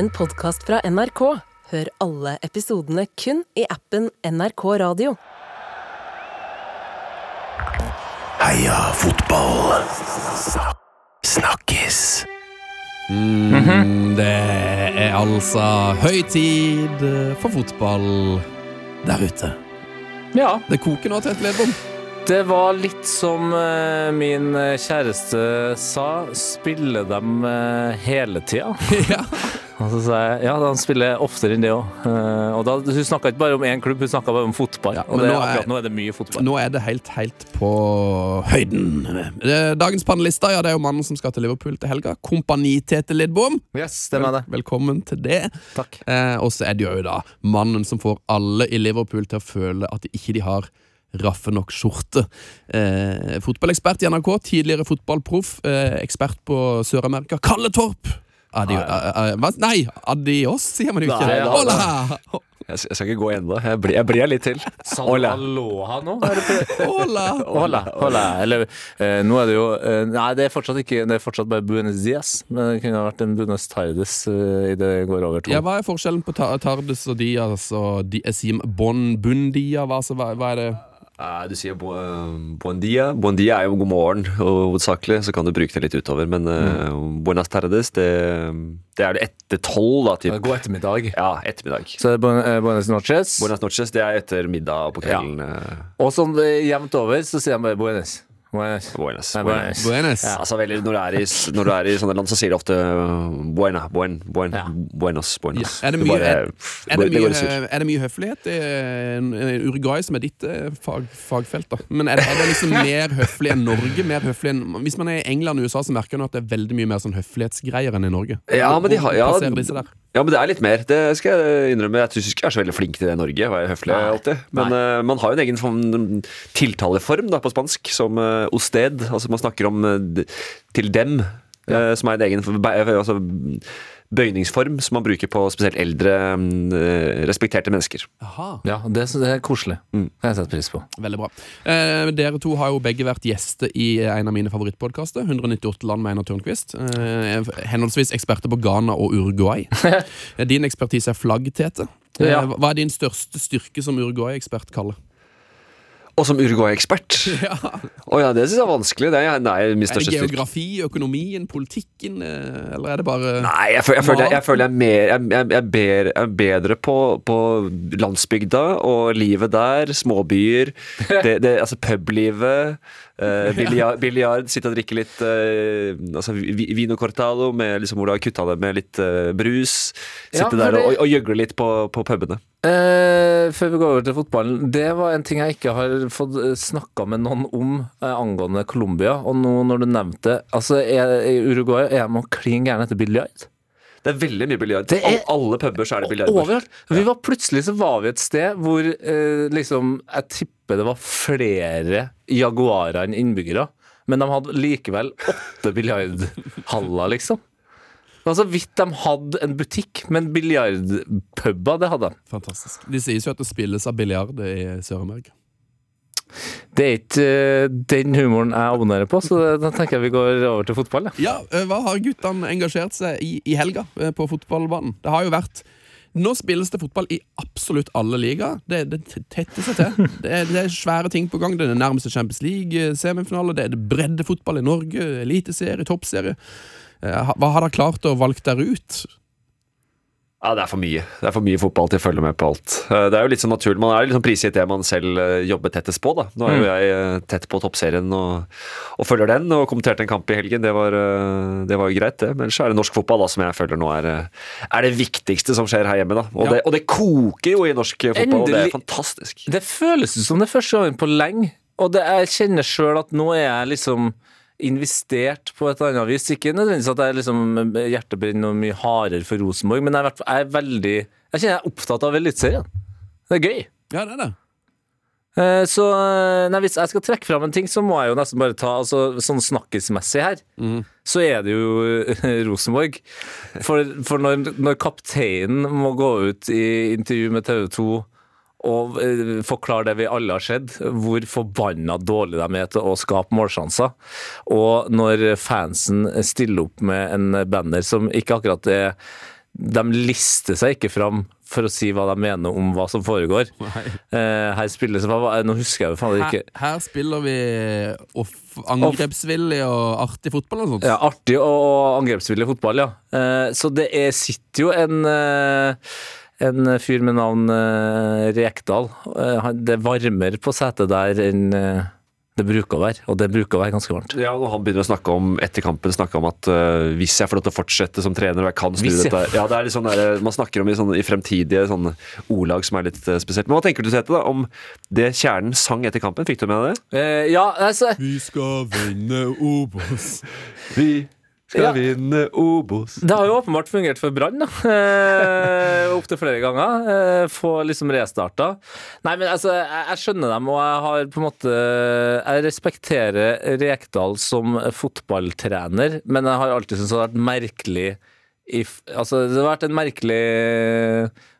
en podkast fra NRK. Hør alle episodene kun i appen NRK Radio. Heia fotball. Snakkes. Mm, det er altså høytid for fotball der ute. Ja, Det koker nå til et ledbom. det var litt som eh, min kjæreste sa. Spiller dem eh, hele tida? ja. Og så sa jeg ja, han spiller oftere enn det òg. og da, hun snakka ikke bare om én klubb, hun snakka bare om fotball. Ja, og det, nå er- akkurat nå er det mye fotball. Nå er det helt, helt på høyden. Eh, Dagens panelister ja, det er jo mannen som skal til Liverpool til helga. Kompani-Tete Lidbom. Yes, det er det. Velkommen til det. Takk. Eh, og så er det jo da mannen som får alle i Liverpool til å føle at de ikke de har raffe nok skjorte. Eh, fotballekspert i NRK, tidligere fotballproff, eh, ekspert på Sør-Amerika. Kalle Torp! Adi, eh, eh. Nei, adios, sier man jo ikke. Nei, da- Hola! Jeg, jeg skal ikke gå ennå. Jeg, blir- jeg blir litt til. Sa du aloha nå? Hola! Hola, hola. Eller eh, nå er det jo eh, Nei, det er fortsatt ikke Det er fortsatt bare Buenos Dias. Men det kunne ha vært en Buenos Tardes eh, i det går over to. Ja, Hva er forskjellen på ta- Tardes og Dias og di Bon Bundia? Hva, hva, hva er det? Eh, Du sier eh, dia. Buon dia er jo god morgen, hovedsakelig. Så kan du bruke det litt utover. Men mm. buenas tardes, det, det er det etter tolv, da. Typ. God ettermiddag. Ja, ettermiddag. Så er det Buen- eh, noches. Buenas noches, det er etter middag på kvelden. Ja. Og eh, jevnt over så sier de bare Buenos. Buenas. Nei, buenas. Buenos. Ja, altså veldig, når, du er i, når du er i sånne land, så sier de ofte uh, buena, buen, buen, Ja. buenos, buenos. Ja, er det mye- bare- er- Er det, det mye, er det mye høflighet i Uruguay, som er ditt eh, fag, fagfelt? da Men er det, er det liksom mer høflig enn Norge? Mer høflig enn, hvis man er i England og USA, så merker man at det er veldig mye mer sånn høflighetsgreier enn i Norge. Ja, men de har- ja, Ja, men det er litt mer. Det skal jeg innrømme. Jeg syns ikke jeg er så veldig flink til det i Norge. Og jeg høflig alltid. Men uh, man har jo en egen tiltaleform da, på spansk, som uh, osted. Altså man snakker om uh, til dem, eh, som er en egen altså, bøyningsform som man bruker på spesielt eldre, mm, eh, respekterte mennesker. Aha, Ja, det, det er koselig. Mm. Det har jeg satt pris på. Veldig bra. Eh, dere to har jo begge vært gjester i en av mine favorittpodkaster. 198 land med Einar Tørnquist. Eh, henholdsvis eksperter på Ghana og Uruguay. Eh, Din ekspertise er flaggtete. Eh, Ja. Hva er din største styrke som Uruguay-ekspert, Kalle? Og som Uruguay-ekspert. Å ja, det syns jeg er vanskelig. Det er, nei, Er det geografi, økonomien, politikken, eh, eller er det bare Nei, jeg, føler, jeg, føler, jeg, jeg føler jeg er mer Jeg, er ber, er bedre på, på landsbygda og livet der. Småbyer. Det, det, altså publivet. Uh, Biljard. Sitte og drikke litt uh, altså, vino cortado med, liksom, hvor du har kutta det med litt uh, brus. Sitte ja, der og, og gjøgle litt på, på pubene. Uh, før vi går over til fotballen. Det var en ting jeg ikke har fått snakka med noen om angående Colombia. Og nå når du nevnte det altså, er, er Uruguay er de klin gærne etter biljard. Det er veldig mye biljard. Er- All, alle puber så er det biljardbord. Overalt. Vi var Plutselig så var vi et sted hvor eh, liksom Jeg tipper det var flere jaguarer enn innbyggere. Men de hadde likevel åtte biljardhaller, liksom. Det var så vidt de hadde en butikk, men biljardpuber, det hadde de. Fantastisk. De sies jo at det spilles av biljard i Sør-Amerika. Det er ikke eh, den humoren jeg abonnerer på, så da tenker jeg vi går over til fotball. Ja. Ja, eh, hva har guttene engasjert seg i i helga eh, på fotballbanen? Det har jo vært Nå spilles det fotball i absolutt alle ligaer. Det, det tetter seg til. Det er, det er svære ting på gang. Det er det nærmeste Champions League-semifinale. Det er breddefotball i Norge. Eliteserie, toppserie. Hva har dere klart å valge dere ut? Ja, det er for mye. Det er for mye fotball til å følge med på alt. Eh, Det er jo litt sånn naturlig. Man er liksom prisgitt det man selv eh, jobber tettest på. da. Nå er jo jeg eh, tett på toppserien og, og følger den, og kommenterte en kamp i helgen. Det var, det var jo greit, det. Men så er det norsk fotball da, som jeg føler nå er, er det viktigste som skjer her hjemme. da. Og, Ja. det, og det koker jo i norsk fotball, og det er fantastisk. Det føles som det første gangen på lenge, og det, jeg kjenner sjøl at nå er jeg liksom investert på et eller annet vis. Ikke nødvendigvis at jeg liksom hjertet brenner noe mye hardere for Rosenborg, men jeg er, er veldig Jeg kjenner jeg er opptatt av Eliteserien. Det er gøy. Ja, det er det. Eh, Så eh, nei, hvis jeg skal trekke fram en ting, så må jeg jo nesten bare ta altså, Sånn snakkismessig her, så er det jo eh, Rosenborg. For, for når, når kapteinen må gå ut i intervju med TV 2 og eh, forklare det vi alle har sett, hvor forbanna dårlig de er til å skape målsjanser. Og når fansen stiller opp med en banner som ikke akkurat er de lister seg ikke fram for å si hva de mener om hva som foregår. Eh, her spilles Nå husker jeg faen ikke. her spiller vi angrepsvillig og artig fotball og sånt. Ja, artig og angrepsvillig fotball, ja. Eh, så det er, sitter jo en eh, en fyr med navn eh, Rekdal. Eh, det varmer på setet der enn eh, det bruker å være, og det bruker å være ganske varmt. Ja, og Han begynner å snakke om etter kampen snakke om at uh, hvis jeg får lov til å fortsette som trener og jeg kan snu Hvis dette Ja, det er litt sånn der, Man snakker om i, sånne, i fremtidige sånne ordlag som er litt uh, spesielt. Men hva tenker du Tete, da, om det Kjernen sang etter kampen? Fikk du med deg det? Eh, ja, altså Vi skal vinne Obos. Vi skal Ja. vinne Obos. Det har jo åpenbart fungert for Brann, da. Eh, Opptil flere ganger. Eh, få liksom restarta. Nei, men altså, jeg, jeg skjønner dem, og jeg har på en måte Jeg respekterer Rekdal som fotballtrener, men jeg har alltid syntes det har vært merkelig i, altså, Det har vært en merkelig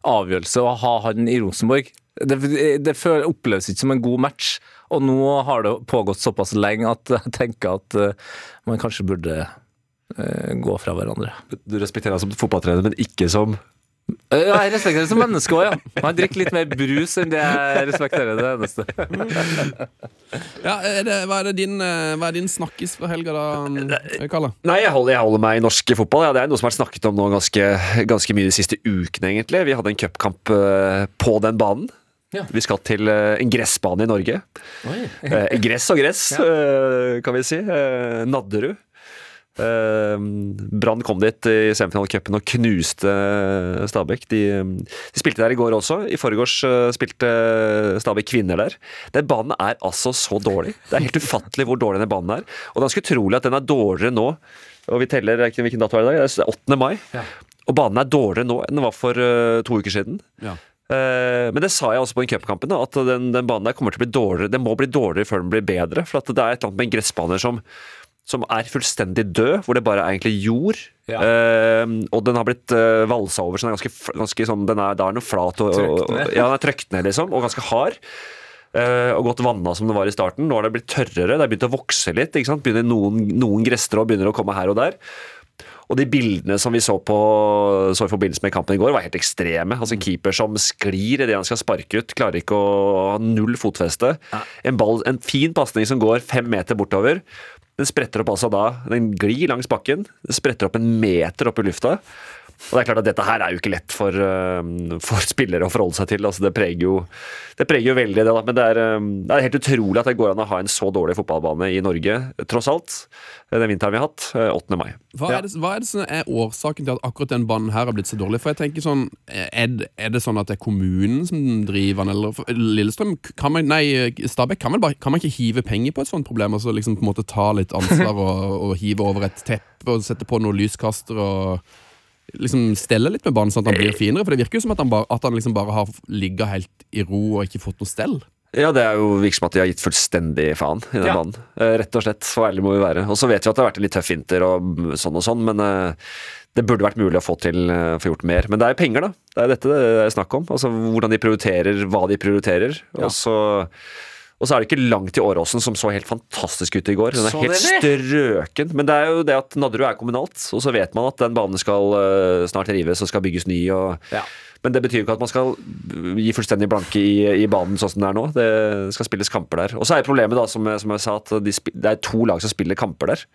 avgjørelse å ha han i Rosenborg. Det, det oppleves ikke som en god match, og nå har det pågått såpass lenge at jeg tenker at eh, man kanskje burde gå fra hverandre. Du respekterer ham som fotballtrener, men ikke som Eh, Ja, jeg respekterer det som menneske òg, ja. Han drikker litt mer brus enn det jeg respekterer det eneste. Ja, er det, hva, er det din, eh, hva er din snakkis fra helga, da, Kalle? Nei, jeg holder, jeg holder meg i norsk fotball. Ja, det er noe som har vært snakket om nå ganske, ganske mye de siste ukene, egentlig. Vi hadde en cupkamp på den banen. Ja. Vi skal til en gressbane i Norge. Oi. gress og gress, eh, kan vi si. Eh, Nadderud. Eh, Brann kom dit i semifinalecupen og knuste eh, Stabæk. De, de spilte der i går også. I forgårs eh, spilte Stabæk kvinner der. Den banen er altså så dårlig. Det er helt ufattelig hvor dårlig den banen er. Og det er ganske utrolig at den er dårligere nå. Og vi teller ikke hvilken dato er det i dag? Det er 8. mai. Og banen er dårligere nå enn den var for to uker siden. Ja. Men det sa jeg også på den cupkampen, at den, den banen der kommer til å bli dårligere. Den må bli dårligere før den blir bedre. For at det er et eller annet med en gressbane som, som er fullstendig død, hvor det bare er egentlig jord. Ja. Eh, og den har blitt uh, valsa over, så den er ganske, ganske sånn Den er, da er den flat og, og, og Ja, den er trøkt ned, liksom, og ganske hard. Eh, og godt vanna som det var i starten. Nå har det blitt tørrere, det har begynt å vokse litt. Ikke sant? Begynner noen, noen gresstrå begynner å komme her og der. Og de bildene som vi så, på, så i forbindelse med kampen i går, var helt ekstreme. Altså En keeper som sklir idet han skal sparke ut, klarer ikke å ha null fotfeste. En, ball, en fin pasning som går fem meter bortover. Den spretter opp altså da Den glir langs bakken. Den spretter opp en meter opp i lufta. Og det er klart at Dette her er jo ikke lett for, øh, for spillere å forholde seg til. Altså det, preger jo, det preger jo veldig det. da, Men det er, øh, det er helt utrolig at det går an å ha en så dårlig fotballbane i Norge, tross alt. Den vinteren vi har hatt. øh, 8. mai. Hva, er det, hva er det som er årsaken til at akkurat den banen her har blitt så dårlig? For jeg tenker sånn, Er, det- er det sånn at det er kommunen som driver den, eller Lillestrøm kan man, Nei, Stabæk kan, vel bare, kan man ikke hive penger på et sånt problem? Altså liksom på en måte ta litt ansvar og, og hive over et teppe og sette på noen lyskaster og liksom stelle litt med barnet, sånn at han blir finere? For det virker jo som at han, bare, at han liksom bare har ligget helt i ro og ikke fått noe stell. Ja, det er jo virker som at de har gitt fullstendig faen i den Ja. banen. Eh, Rett og slett. Så ærlig må vi være. Og så vet vi at det har vært en litt tøff vinter og sånn og sånn, men eh, det burde vært mulig å få til eh, få gjort mer. Men det er penger, da. Det er dette det er snakk om. Altså hvordan de prioriterer hva de prioriterer. Og så og så er det ikke langt til Åråsen, som så helt fantastisk ut i går. Den er Så helt strøken. Men det er jo det at Nadderud er kommunalt, og så vet man at den banen skal eh, snart rives og skal bygges ny. og Ja. men det betyr jo ikke at man skal gi fullstendig blanke i, i banen sånn som det er nå. Det skal spilles kamper der. Og så er problemet, da, som, som jeg sa, at de, det er to lag som spiller kamper der.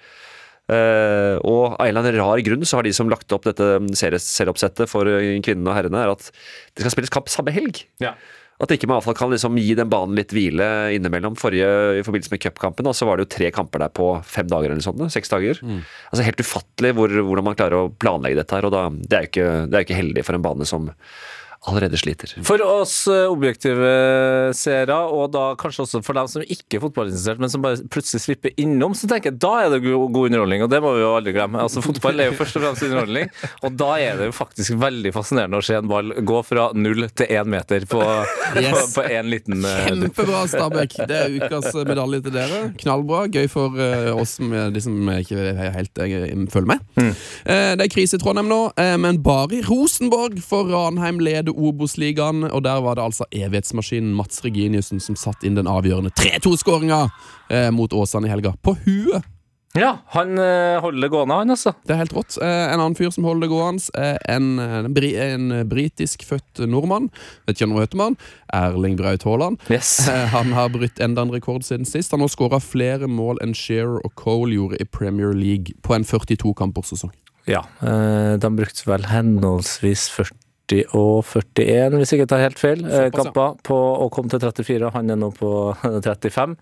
Uh, og av en eller annen rar grunn så har de som lagt opp dette serieoppsettet for eh, kvinnene og herrene, er at det skal spilles kamp samme helg. Ja. At ikke man i hvert fall kan liksom gi den banen litt hvile innimellom. Forrige, I forbindelse med cupkampen så var det jo tre kamper der på fem dager eller sånt, Seks dager. Altså Helt ufattelig hvor, hvordan man klarer å planlegge dette her. og da, Det er jo ikke, det er jo ikke heldig for en bane som allerede sliter. For oss eh, objektive seere, og da kanskje også for dem som ikke er fotballinteressert, men som bare plutselig slipper innom, så tenker jeg da er det god underholdning, og det må vi jo aldri glemme. Altså Fotball er jo først og fremst underholdning, og da er det jo faktisk veldig fascinerende å se en ball gå fra null til én meter på, Yes. på, på en liten eh. Kjempebra, Stabæk. Det er ukas medalje til dere. Knallbra. Gøy for eh, oss som liksom ikke helt eh, følger med. Eh, det er krise i Trondheim nå, eh, men bare i Rosenborg, for Ranheim leder Obos-ligaen. Og der var det altså evighetsmaskinen Mats Reginiussen som satt inn den avgjørende 3-2-skåringa eh, mot Åsane i helga. På huet Ja, han eh, holder det gående, han altså. Det er helt rått. Eh, en annen fyr som holder det gående, er en, en, en britisk født nordmann. Vet ikke om dere heter. Erling Braut Haaland. Yes. Eh, Han har brutt enda en rekord siden sist. Han har skåra flere mål enn Shearer og Cole gjorde i Premier League på en 42-kampersesong. Ja, eh, de brukte vel henholdsvis 40 og 41, hvis jeg ikke tar helt feil, eh, kamper på å komme til 34. Han er nå på 35,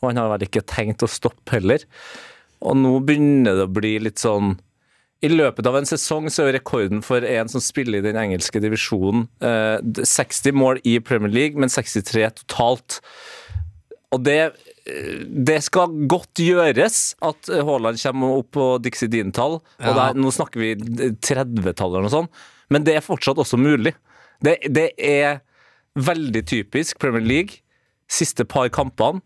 og han har vel ikke tenkt å stoppe heller. Og nå begynner det å bli litt sånn i løpet av en sesong så er rekorden for en som spiller i den engelske divisjonen eh, 60 mål i Premier League, men 63 totalt. Og det, eh, det skal godt gjøres at eh, Haaland kommer opp på Dixie Dean-tall. Og Ja. der, nå snakker vi 30-tall eller noe sånt, men det er fortsatt også mulig. Det, det er veldig typisk Premier League. Siste par kampene.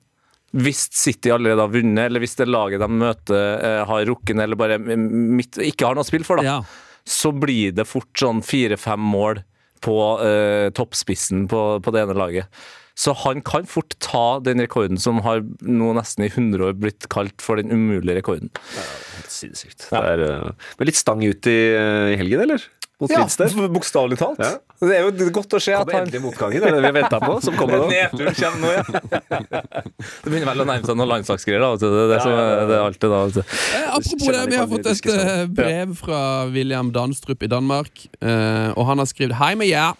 Hvis City allerede har vunnet, eller hvis det laget de møter eh, har rukket ned, eller bare midt, ikke har noe spill for, da, så blir det fort sånn fire-fem mål på eh, toppspissen på, på det ene laget. Så han kan fort ta den rekorden som har nå nesten i 100 år blitt kalt for den umulige rekorden. Sinnssykt. Det er, eh, men litt stang ut i, eh, i helgen, eller? Mot Finster? bokstavelig talt. Ja. Det er jo godt å se at han endelig motgangen, det er det vi har venta på, som kommer nå. Nedturen kommer nå, ja. Det begynner vel å nærme seg noen landslagsgreier. da. Det det som det er alltid da. du. Eh, apropos det, vi har fått et eh, brev fra William Danstrup i Danmark. eh, og han har skrevet Hei med jer.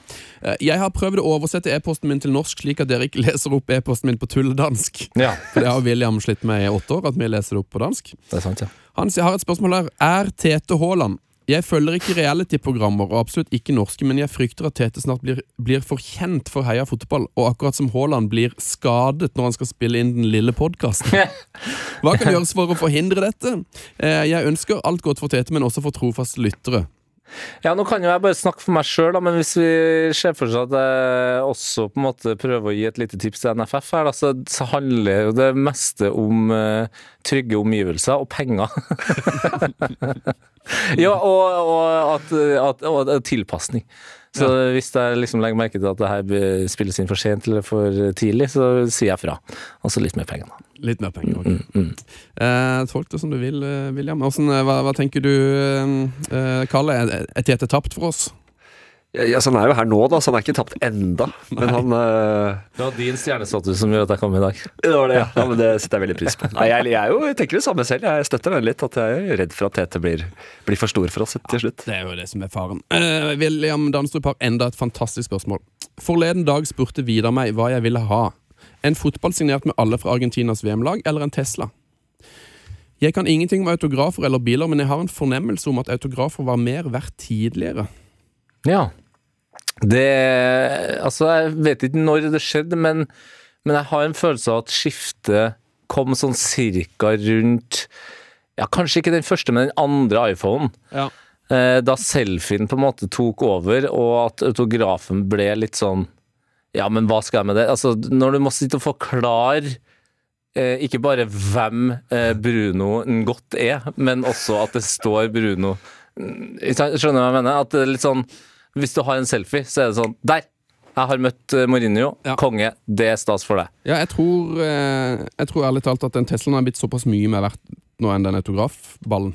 Eh, jeg har prøvd å oversette e-posten min til norsk, slik at dere ikke leser opp e-posten min på tulledansk. Ja, For det har William slitt med i åtte år, at vi leser det opp på dansk. det er sant, ja. Han har et spørsmål her. Er Tete Haaland Jeg følger ikke reality-programmer, og absolutt ikke norske, men jeg frykter at Tete snart blir, blir for kjent for heia fotball, og akkurat som Haaland blir skadet når han skal spille inn den lille podkasten. Hva kan gjøres for å forhindre dette? Eh, Jeg ønsker alt godt for Tete, men også for trofaste lyttere. Ja, nå kan jo jeg bare snakke for meg sjøl, men hvis vi ser for seg at jeg også på en måte prøver å gi et lite tips til NFF her, da, så handler jo det meste om uh, trygge omgivelser og penger. ja, og, og, at, at, og og tilpasning. Så hvis jeg liksom legger merke til at det her spilles inn for sent eller for tidlig, så sier jeg fra. Altså litt mer penger, da. Litt mer penger. ok. Mm, mm. Eh, Tolk det som du vil, eh, William. Hvordan, eh, hva, hva tenker du, eh, Kalle? Er, er Tete tapt for oss? Ja, så han er jo her nå, da, så han er ikke tapt enda. Men han uh... Det var din stjernestatus som gjorde at jeg kom i dag. Det var det, ja. ja men det setter jeg veldig pris på. Nei, jeg, jeg, er jo, jeg tenker det samme selv. Jeg støtter den litt. At jeg er redd for at Tete blir, blir for stor for oss til slutt. Det er jo det som er faren. Uh, William Danstrup har enda et fantastisk spørsmål. Forleden dag spurte Vidar meg hva jeg ville ha. En fotball signert med alle fra Argentinas VM-lag, eller en Tesla? Jeg kan ingenting om autografer eller biler, men jeg har en fornemmelse om at autografer var mer verdt tidligere. Ja. Det Altså, jeg vet ikke når det skjedde, men, men jeg har en følelse av at skiftet kom sånn cirka rundt Ja, kanskje ikke den første, men den andre iPhonen. Ja. Eh, Da selfien på en måte tok over, og at autografen ble litt sånn Ja, men hva skal jeg med det? Altså, når du må sitte og forklare eh, ikke bare hvem eh, Bruno godt er, men også at det står Bruno Mm? Skjønner du hva jeg mener? At det er litt sånn Hvis du har en selfie, så er det sånn Der! Jeg har møtt eh, Mourinho. Ja. Konge. Det er stas for deg. Ja, jeg tror, eh, jeg tror ærlig talt at den Teslaen har blitt såpass mye mer verdt nå enn den autografballen.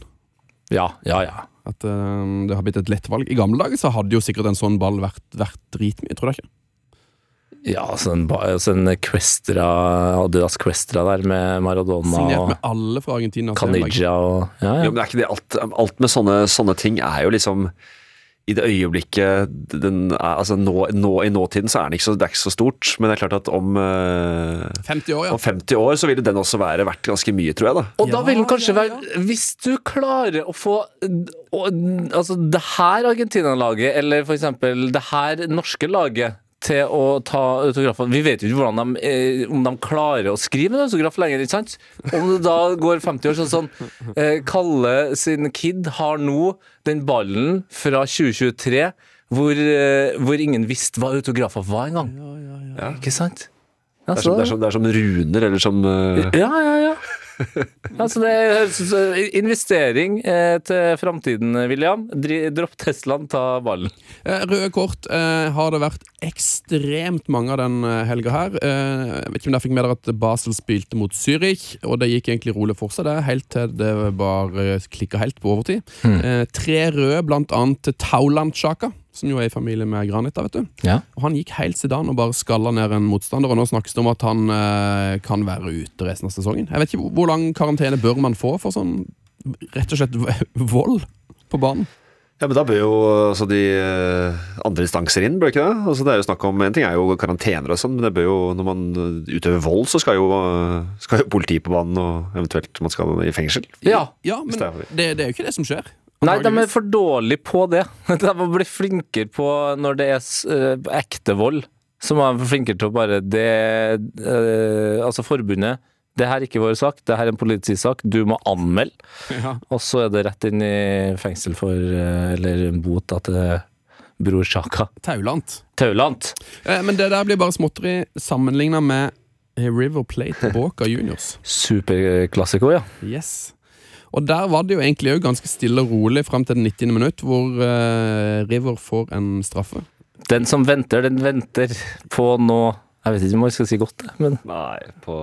Ja, ja, ja. At eh, det har blitt et lett valg. I gamle dager så hadde jo sikkert en sånn ball vært, vært dritmye, tror du ikke? Ja, altså en, ba- så en Questra, Adidas Questra der med Maradona Signert med alle fra Argentina. VM-lag. Caniggia og Ja, Ja, ja. men er ikke det alt, alt med sånne, sånne ting er jo liksom i det øyeblikket den er, altså nå, nå, I nåtiden så er den ikke så, det er ikke så stort, men det er klart at om, eh, 50 år, ja. om 50 år så ville den også være verdt ganske mye, tror jeg. da. Og da Ja, vil den kanskje ja, være Hvis du klarer å få og, Altså, det her Argentina-laget, eller for eksempel det her norske laget til å ta autografer Vi vet jo ikke hvordan de, eh, om de klarer å skrive en autograf lenger, ikke sant? Om det da går 50 år, sånn sånn eh, Kalle sin kid har nå den ballen fra 2023 hvor, eh, hvor ingen visste hva autografer var engang. Ja, Ikke sant? Ja, Det er som, det er som, det er som runer, eller som eh, ja, ja, ja. Altså det høres ut som investering eh, til framtiden, William. Dri, dropp Teslaen, ta ballen. Eh, Røde kort eh, har det vært ekstremt mange av den eh, helga her. Eh, jeg vet ikke om dere fikk med dere at Basel spilte mot Zürich, og det gikk egentlig rolig for seg, det, helt til det bare klikka helt på overtid. Eh, tre røde, blant annet Tauland Sjaka, som jo er i familie med Granita, vet du. Ja. Og Han gikk helt sedan og bare skalla ned en motstander, og nå snakkes det om at han eh, kan være ute resten av sesongen. Jeg vet ikke hvor- lang karantene bør man få for sånn rett og slett vold på banen. Ja, men Da bør jo altså, de eh, andre instanser inn, bør ikke det? Altså, det er jo snakk om, En ting er jo karantener og sånn, men det bør jo, når man eh, utøver vold, så skal jo, eh, skal jo politi på banen, og eventuelt man skal i fengsel. Ja. Ja, men det er- det, det er jo ikke det som skjer. Nei, de er for dårlige på det. De må bli flinkere på når det er eh, ekte vold. Så må de bli flinkere til å bare det eh, Altså forbundet. Det her er ikke vår sak, det her er en politisak. Du må anmelde. Ja. Og så er det rett inn i fengsel for eh, Eller en bot da, til bror Sjaka. Taulant. Taulant. Eh, men det der blir bare småtteri sammenligna med River Plate Boca Juniors. Superklassiko, ja. Yes. Og der var det jo egentlig òg ganske stille og rolig fram til det 90. minutt, hvor uh, River får en straffe. Den som venter, den venter på nå Jeg vet ikke om jeg skal si godt, men Nei, på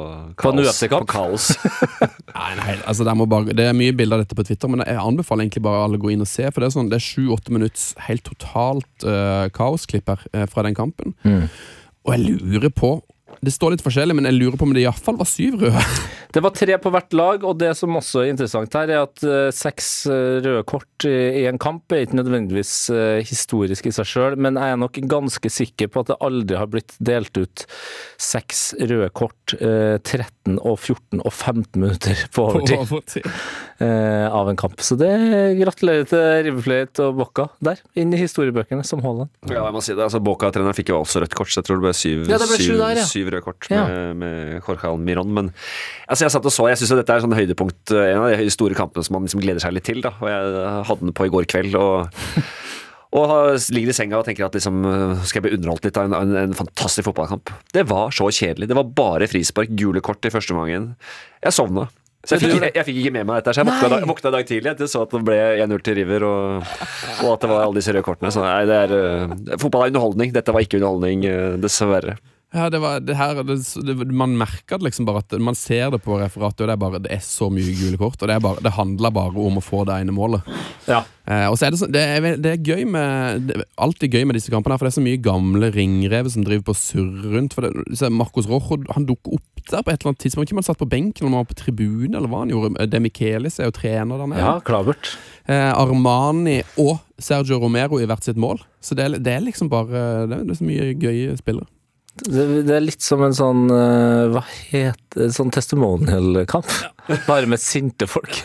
På kaos. UFC-kamp? På kaos. Nei, nei, altså det, må bare, det er mye bilder av dette på Twitter, men jeg anbefaler egentlig bare alle å gå inn og se. For det er sånn, det er sju-åtte minutts helt totalt uh, kaosklipp her uh, fra den kampen. Og jeg lurer på Det står litt forskjellig, men jeg lurer på om det iallfall var syv røde. Det var tre på hvert lag, og det som også er interessant her, er at uh, seks eh, røde kort i, i en kamp er ikke nødvendigvis uh, historisk i seg sjøl, men jeg er nok ganske sikker på at det aldri har blitt delt ut seks røde kort uh, 13 og 14 og 15 minutter på overtid eh, av en kamp. Så det gratulerer til Riverplate og Bocca der, inn i historiebøkene som Haaland. Ja, jeg må si det. Altså, Bocca-treneren fikk jo også rødt kort, så jeg tror det ble syv, Ja, det ble syv, syv, der, ja. syv røde kort Ja. med, med Jorge Almiron. Men altså, jeg satt og så, jeg syns dette er sånn høydepunkt, en av de store kampene som man liksom gleder seg litt til. da, og Jeg hadde den på i går kveld. og og ligger i senga og tenker at liksom, øh, skal jeg bli underholdt litt av en, en, en fantastisk fotballkamp. Det var så kjedelig. Det var bare frispark, gule kort i første omgangen. Jeg sovna. Så jeg fikk, jeg, jeg fikk ikke med meg dette. Så jeg våkna, da- våkna i dag tidlig etter så at det ble 1-0 til River, og, og at det var alle disse røde kortene. Så nei, det er, uh, fotball er underholdning. Dette var ikke underholdning, uh, dessverre. Ja, det var, det her, det, det, Man merker det liksom bare at Man ser det på referatet, og det er bare Det er så mye gule kort. Og det, er bare, det handler bare om å få det ene målet. Ja. Eh, og så er det, så, det, er, det er gøy med det er alltid gøy med disse kampene, her, for det er så mye gamle ringrever som driver på og surrer rundt. For det, Marcos Rojo han dukker opp der på et eller annet tidspunkt. Ikke om han satt på benken eller var på tribunen, eller hva han gjorde. De Michelis er jo trener der nede. Ja, klabert. Eh, Armani og Sergio Romero i hvert sitt mål. Så det er, det er liksom bare er, det er så mye gøye spillere. Det, er litt som en sånn eh, Hva heter Sånn testimonial-kamp. Bare med sinte folk.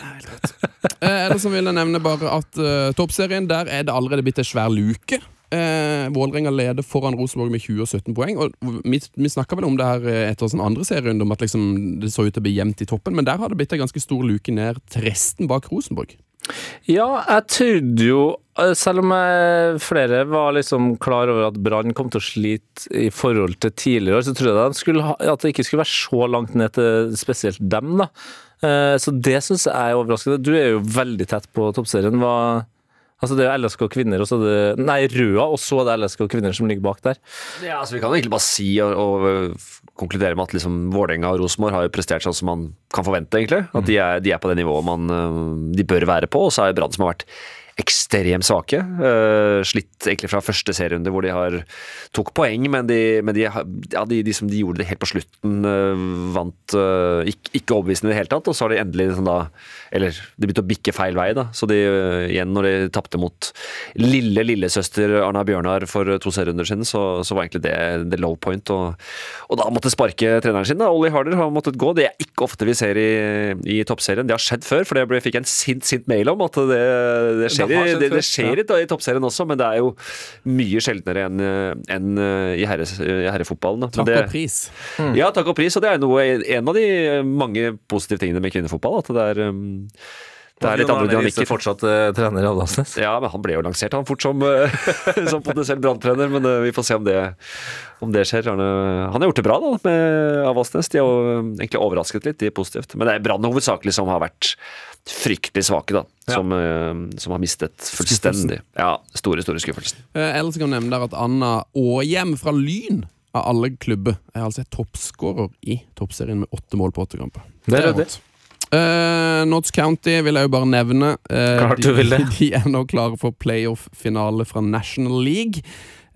Eh, ellers så vil jeg nevne bare at uh, toppserien, der er det allerede blitt en svær luke. Eh, Vålerenga leder foran Rosenborg med 20 og 17 poeng. Og Vi, vi snakka vel om det her etter sånn andre serierunde, om at liksom, det så ut til å bli jevnt i toppen, men der har det blitt en ganske stor luke ned til resten bak Rosenborg. Ja, jeg trodde jo eh, Selv om flere var liksom klar over at Brann kom til å slite i forhold til tidligere år, så trodde jeg de ha, at det ikke skulle være så langt ned til spesielt dem. da. Eh, Så det syns jeg er overraskende. Du er jo veldig tett på toppserien. Hva Altså Det er jo LSK kvinner, og så det Nei, Røa, og så er det LSK kvinner som ligger bak der. Ja, altså Vi kan egentlig bare si og, og øh, konkludere med at liksom Vålerenga og Rosenborg har jo prestert sånn som man kan forvente. egentlig. At de er, de er på det nivået man, øh, de bør være på. Og så er det Brann som har vært ekstremt svake. Øh, slitt egentlig fra første serierunde hvor de har tok poeng, men de, men de, ja, de, de, de gjorde det helt på slutten, øh, vant øh, ikke, ikke overbevisende i det hele tatt. Og så har de endelig liksom da Eller de begynte å bikke feil vei, da. Så de igjen, når de tapte mot lille lillesøster Arna Bjørnar for to serierunder siden, så, så var egentlig det, det low point. Og, og da måtte sparke treneren sin. da, Ollie Harder har måttet gå. Det er ikke ofte vi ser i, i toppserien. Det har skjedd før, for det fikk jeg en sint, sint mail om at det, det skjer, Skjedd det, det skjer i, i toppserien også, men det er jo mye sjeldnere enn en i, herre, i herrefotballen. Takk det, og pris. ja, takk og pris. Og det er noe, en av de mange positive tingene med kvinnefotball. At det er, um, Det er litt andre dynamikker. fortsatt uh, trener i Adalsnes. Ja, men han ble jo lansert han fort som, uh, som potensiell branntrener, men uh, vi får se om det, om det skjer. Han, eh, han har gjort det bra da, med Avaldsnes. De har jo egentlig overrasket litt, de er positivt. Men det er Brann hovedsakelig som har vært fryktelig svake, da. Ja. Som, eh, som har mistet fullstendig. Ja, store, store skuffelsen. Eh, ellers kan jeg nevne der at Anna Åhjem fra Lyn, av alle klubber, er altså toppskårer i toppserien med åtte mål på åtte kamper. Det er ryddig. Eh, Notts County vil jeg jo bare nevne. Uh, Klart de. De er nå klare for playoff-finale fra National League.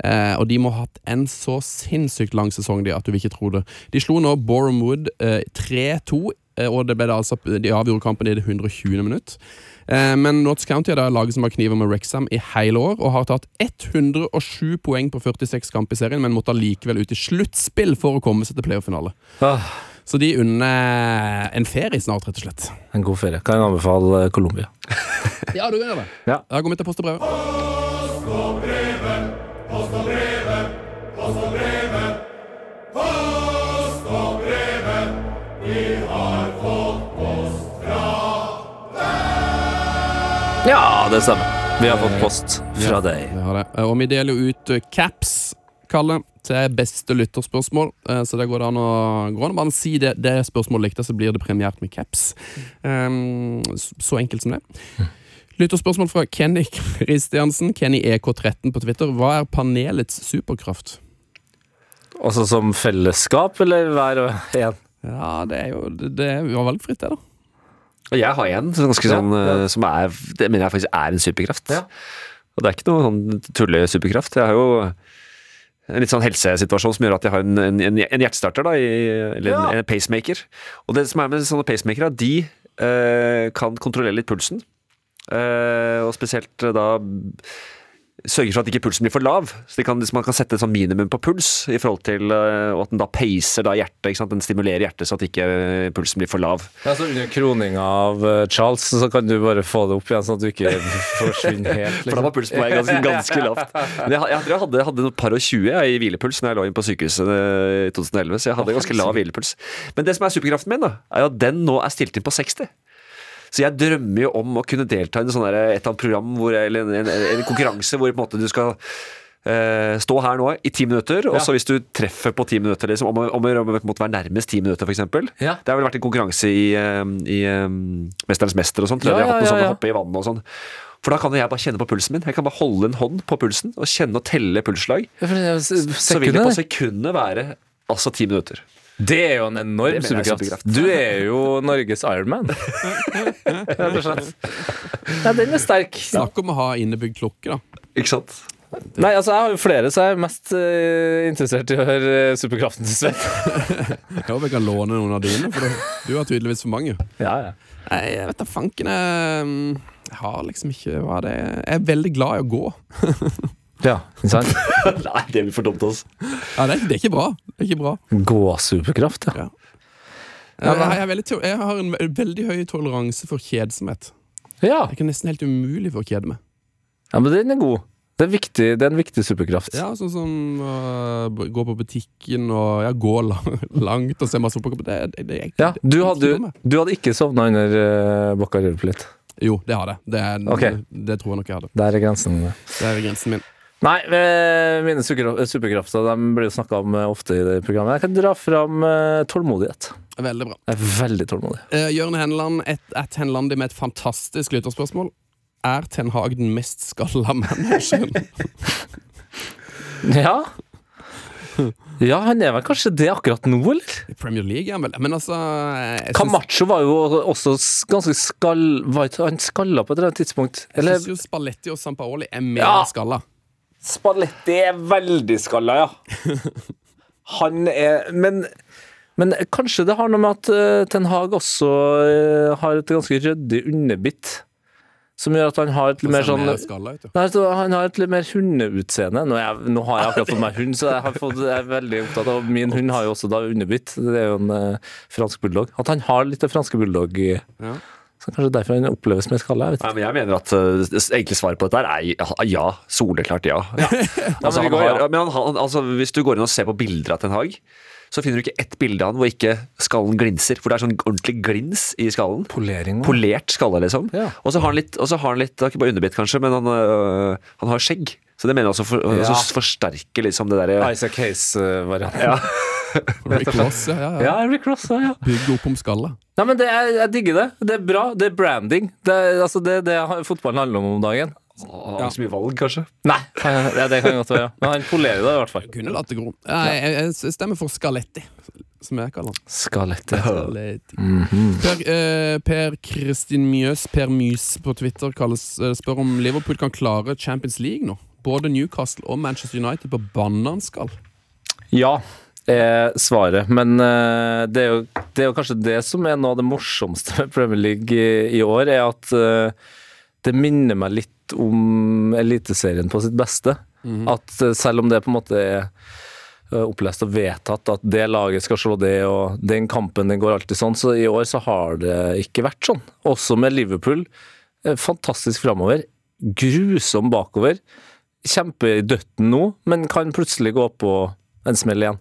Uh, og de må ha hatt en så sinnssykt lang sesong de, at du vil ikke tro det. De slo nå Boreham Wood eh, 3-2, eh, og det ble det altså, de avgjorde kampen i det 120. minutt. Eh, men Notts County er da laget som har kniver med Rexham i hele år, og har tatt 107 poeng på 46 kamp i serien, men måtte allikevel ut i sluttspill for å komme seg til playoff-finale. Ah, Så de unner en ferie snart, rett og slett. en god ferie. Kan jeg anbefale eh, Colombia. Ja, du gjør det. Ja. Da går vi til post og brev. Post og brev, post og brev, post og brev, Ja, det stemmer. Vi har fått post fra deg. Ja, Vi har det. Og vi deler jo ut eh, caps, Kalle, til beste lytterspørsmål. Eh, Så det går an å gå an å bare si det, det spørsmålet likte, så blir det premiert med caps. Um, så enkelt som det. Lytterspørsmål fra Kenny Kristiansen, Kenny EK13 på Twitter. Hva er panelets superkraft? Altså som fellesskap, eller hver og en? Ja, det er jo det, det er jo valgfritt, det, da. Og jeg har en som ganske Ja, sånn ja. eh, som er Det mener jeg faktisk er en superkraft. Ja. Og det er ikke noe sånn tulle-superkraft. Jeg har jo en litt sånn helsesituasjon som gjør at jeg har en, en, en hjertestarter, da, i, eller en, Ja. en pacemaker. Og det som er med sånne pacemakere, de eh, kan kontrollere litt pulsen. Eh, og spesielt eh, da sørger for at ikke pulsen blir for lav. Så kan, man kan sette et sånn minimum på puls, i forhold til eh, og at den da peiser da hjertet. Den stimulerer hjertet så at ikke eh, pulsen blir for lav. Ja, så Under kroninga av eh, Charles så kan du bare få det opp igjen, sånn at du ikke forsvinner helt. For da var pulsen på vei ganske, ganske lavt. Men jeg, jeg, jeg hadde, hadde et par og 20 jeg, i hvilepuls når jeg lå inn på sykehuset eh, i 2011, så jeg hadde ganske lav hvilepuls. Men det som er superkraften min, da, er at den nå er stilt inn på 60. Så jeg drømmer jo om å kunne delta i en sånn et eller annet program hvor, eller en, en, en konkurranse hvor på en måte du skal eh, stå her nå i ti minutter, og så hvis du treffer på ti minutter, liksom, om, å- om, om måtte være nærmest ti minutter, f.eks. Ja. Det har vel vært en konkurranse i, eh, i eh, Mesterens mester og sånn. Ja, Ja, ja, ja, ja. hoppe i vannet og sånn. For da kan jeg bare kjenne på pulsen min. Jeg kan bare holde en hånd på pulsen og kjenne og telle pulsslag. Ja, Så vil det på sekundet være altså ti minutter. Det er jo en enorm er superkraft. superkraft. Du er jo Norges Ironman. Rett og slett. Ja, den er sterk. Snakk om å ha innebygd klokke, da. Ikke sant? Nei, altså Jeg har jo flere, så jeg er mest uh, interessert i å høre uh, superkraften til Sven. Jeg håper jeg kan låne noen av dine, for du, du har tydeligvis for mange. Ja, ja. Nei, jeg vet da fanken jeg, jeg har liksom ikke hva det er. Jeg er veldig glad i å gå. ja ikke sant? Nei, det blir for dumt, altså. Ja, det, er, det er ikke bra. Det er ikke bra. Gåsuperkraft, ja. Ja. Jeg, jeg, veldig, jeg har en veldig høy toleranse for kjedsomhet. ja. Det er nesten helt umulig for å kjede meg. Ja, men den er god. Det er, viktig, det er en viktig superkraft. Ja, Sånn som å b- gå på butikken og ja, gå lang, langt og se masse på Det, det, det, Ja, du hadde, du hadde ikke sovna under uh, Bakka Riverplate. Jo, det hadde jeg. Det, okay. Ok. det tror jeg nok jeg hadde. Der er grensen. Det er grensen min. Nei, eh, mine superkrafter de blir jo snakka om eh, ofte i det programmet. Jeg kan dra fram eh, tålmodighet. Veldig bra. Jeg er veldig tålmodig. Uh, Jørn Henland, et, et Henlandi med et fantastisk lytterspørsmål. Er Ten Hag den mest skalla manageren? Ja. Ja, han er vel kanskje det akkurat nå, eller? I Premier League er han vel Men altså Camacho var jo også ganske skall... Han skalla på et eller annet tidspunkt? jeg syns jo Spalletti og Sampaoli er mer Ja. skalla. Spalletti er veldig skalla, ja. Han er Men, men kanskje det har noe med at eh, Ten Hag også eh, har et ganske ryddig underbitt, som gjør at han har et litt mer sånn. Nei, Han har et litt mer hundeutseende. Nå, jeg, nå har jeg akkurat fått meg hund, så jeg, har fått, jeg er veldig opptatt av Min hund har jo også da underbitt. Det er jo en uh, fransk bulldog. At han har litt det franske bulldog i Ja. Så Kanskje derfor han oppleves mer skalla. Jeg vet Nei, men jeg mener at uh, egentlig svaret på dette er ja, ja. Soleklart ja. altså, han har, men han, han, altså, hvis du går inn og ser på bilder av Ten Hag, så finner du ikke ett bilde av han hvor ikke skallen glinser. Hvor det er sånn ordentlig glins i skallen. Polering. Polert skalle, liksom. Ja. Og så har han litt, har han litt ikke bare underbitt kanskje, men han, øh, han har skjegg. Så det mener jeg også for, Ja. også forsterker liksom det derre Isaac Hayes-varianten. ja. Rick Ross, ja, ja, ja. Ja, Rick Ross, ja, ja. Bygg opp om skallet. Nei, men det er, Jeg digger det. Det er bra. Det er branding. Det er altså, det, det fotballen handler om om dagen. Har ikke så mye valg, kanskje. Nei, ja, det kan godt være. Men han polerer det i hvert fall. Kunne latt det gro. Jeg, jeg stemmer for Skaletti, som jeg kaller han. Skaletti. Skaletti. Mhm. Per, eh, per Kristin Mjøs, Per Mys på Twitter, kalles, eh, spør om Liverpool kan klare Champions League nå. Både Newcastle og Manchester United på bananskall. Ja, er svaret. Men eh, det, er jo, det er jo kanskje det som er noe av det morsomste med Premier League i, i år, er at eh, det minner meg litt om Eliteserien på sitt beste. At eh, selv om det på en måte er opplest og vedtatt at det laget skal slå det, og den kampen den går alltid sånn, så i år så har det ikke vært sånn. Også med Liverpool. Fantastisk framover. Grusom bakover. Kjempe i døtten nå, men kan plutselig gå på en smell igjen.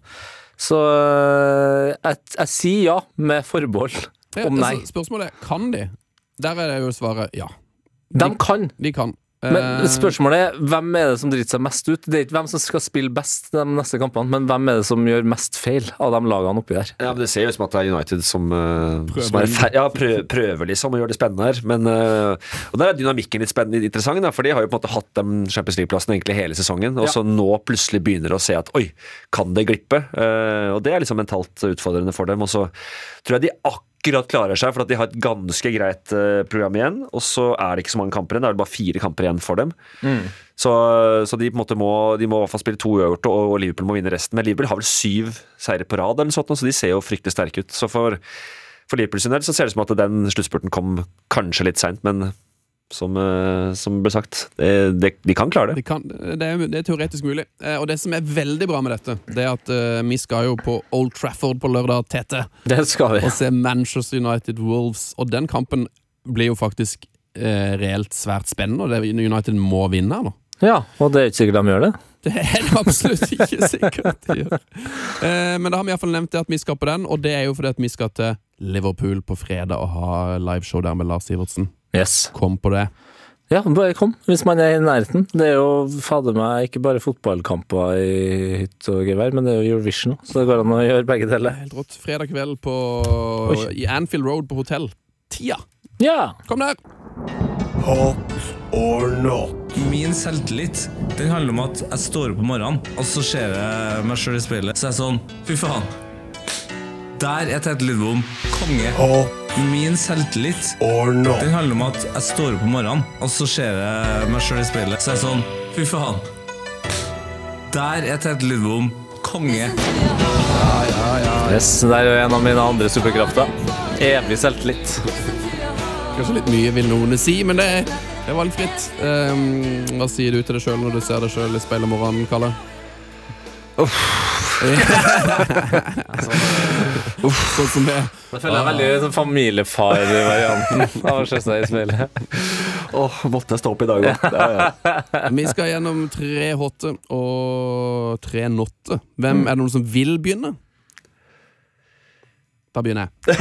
Så øh, jeg, jeg sier ja, med forbehold Ja, om nei. altså, spørsmålet er kan de. Der er det jo svaret ja. De kan, De kan. Men Eh, spørsmålet er hvem er det som driter seg mest ut? Det er ikke hvem som skal spille best de neste kampene, men hvem er det som gjør mest feil av de lagene oppi der? Ja, men Det ser jo ut som at det er United som, eh, Prøver. som er, fer- ja, prøver, prøver liksom å gjøre det spennende her. Men, eh, og Der er dynamikken litt spennende interessant, da, for de har jo på en måte hatt den Champions League-plassen egentlig hele sesongen. Og Ja. så nå plutselig begynner de å se at oi, kan det glippe? Eh, og det er liksom mentalt utfordrende for dem. Og så tror jeg de akkurat klarer seg, for at de har et ganske greit eh, program igjen. Og så er det ikke så mange kamper igjen, det er bare fire kamper igjen for dem. Så, så de på en måte må De må i hvert fall spille to uavgjorte, og og Liverpool må vinne resten. Men Liverpool har vel syv seire på rad, eller noe sånt, så de ser jo fryktelig sterke ut. Så for, for Liverpool sin del så ser det ut som at den sluttspurten kom kanskje litt seint, men som, eh, som ble sagt, det, det, de kan klare det. de kan, det, er, det er teoretisk mulig. Eh, og det som er veldig bra med dette, det er at uh, vi skal jo på Old Trafford på lørdag, Tete, Det skal vi. og se Manchester United Wolves. Og den kampen blir jo faktisk uh, reelt svært spennende, og det, United må vinne her nå. Ja, og det er ikke sikkert de gjør det. Det er det absolutt ikke sikkert de gjør. Eh, men da har vi iallfall nevnt det at vi skal på den, og det er jo fordi at vi skal til Liverpool på fredag og ha liveshow der med Lars Sivertsen. Yes. Kom på det. Ja, bare kom, hvis man er i nærheten. Det er jo fader meg ikke bare fotballkamper i hytt og gevær, men det er jo Eurovision òg, så det går an å gjøre begge deler. er helt rått. Fredag kveld på, Oi. i Anfield Road på hotell. Tida! Ja! Kom der! Hot or not? Min selvtillit den handler om at jeg står opp om morgenen, og så ser jeg meg sjøl i speilet. Så er jeg sånn Fy faen. Der er Tete Lidbom konge. Hot Min selvtillit or no. den handler om at jeg står opp om morgenen, og så ser jeg meg sjøl i speilet. Så er jeg sånn Fy faen. Der er Tete Lidbom konge. Ja, ja, ja. Yes, det er jo en av mine andre superkrafter. Evig selvtillit. Kanskje litt mye, vil noen si, men det er, det er valgfritt. Um, hva sier du til deg sjøl når du ser deg sjøl i speilet om morgenen, Kalle? Sånn som det. Jeg føler jeg er veldig sånn familiefar-varianten av å se seg i speilet. Åh, måtte jeg stå opp i dag òg. Ja, ja. Vi skal gjennom tre hotte og tre notte. Hvem Er det noen som vil begynne? Da begynner jeg.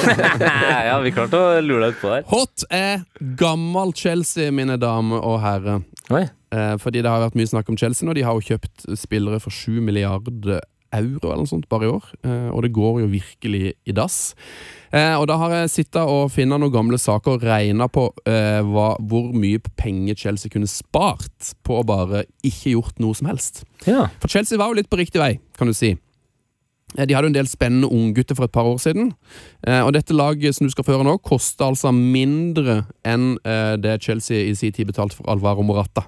ja, vi klarte å lure deg utpå der. Hot er gammel Chelsea, mine damer og herrer. Eh, fordi det har vært mye snakk om Chelsea nå. De har jo kjøpt spillere for 7 milliarder euro eller noe sånt bare i år. Eh, og det går jo virkelig i dass. Eh, og da har jeg sittet og funnet noen gamle saker og regna på eh, hva, hvor mye penger Chelsea kunne spart på å bare ikke gjort noe som helst. Ja. For Chelsea var jo litt på riktig vei, kan du si. De hadde jo en del spennende unggutter for et par år siden. Og dette laget som du skal få høre nå, koster altså mindre enn det Chelsea i sin tid betalte for Alvaro Morata.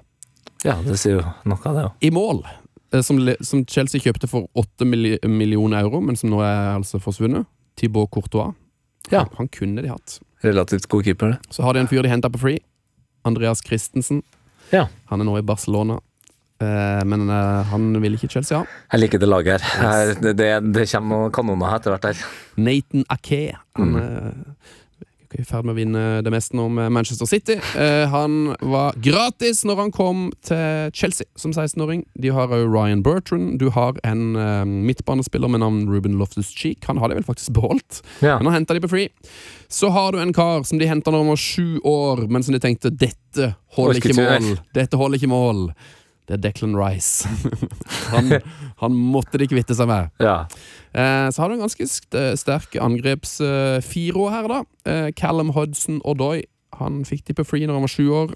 ja, det sier jo noe av det òg. I mål, som, som Chelsea kjøpte for 8 millioner euro, men som nå er altså forsvunnet. Thibaut Courtois. Ja. Han kunne de hatt. Relativt god keeper, det. Så har de en fyr de henta på free. Andreas Christensen. Ja. Han er nå i Barcelona. Eh, men eh, han vil ikke Chelsea ha. Jeg liker det laget her. her det, det, det kommer noen kanoner etter hvert her. Nathan Ake. Han Mm. Eh, i ferd med å vinne det meste nå med Manchester City. Eh, han var gratis når han kom til Chelsea som 16-åring. De har òg Ryan Bertrand. Du har en eh, midtbanespiller med navn Ruben Loftus-Cheek. Han har de vel faktisk beholdt, Ja. men han henta de på free. Så har du en kar som de henta når han var sju år, men som de tenkte dette holder ikke mål. Dette holder ikke mål. Det er Declan Rice. han, han måtte de kvitte seg med. Ja. Eh, så har du en ganske sterk angreps-firo her, da. Eh, Callum Hudson Odoi. Han fikk de på free når han var sju år.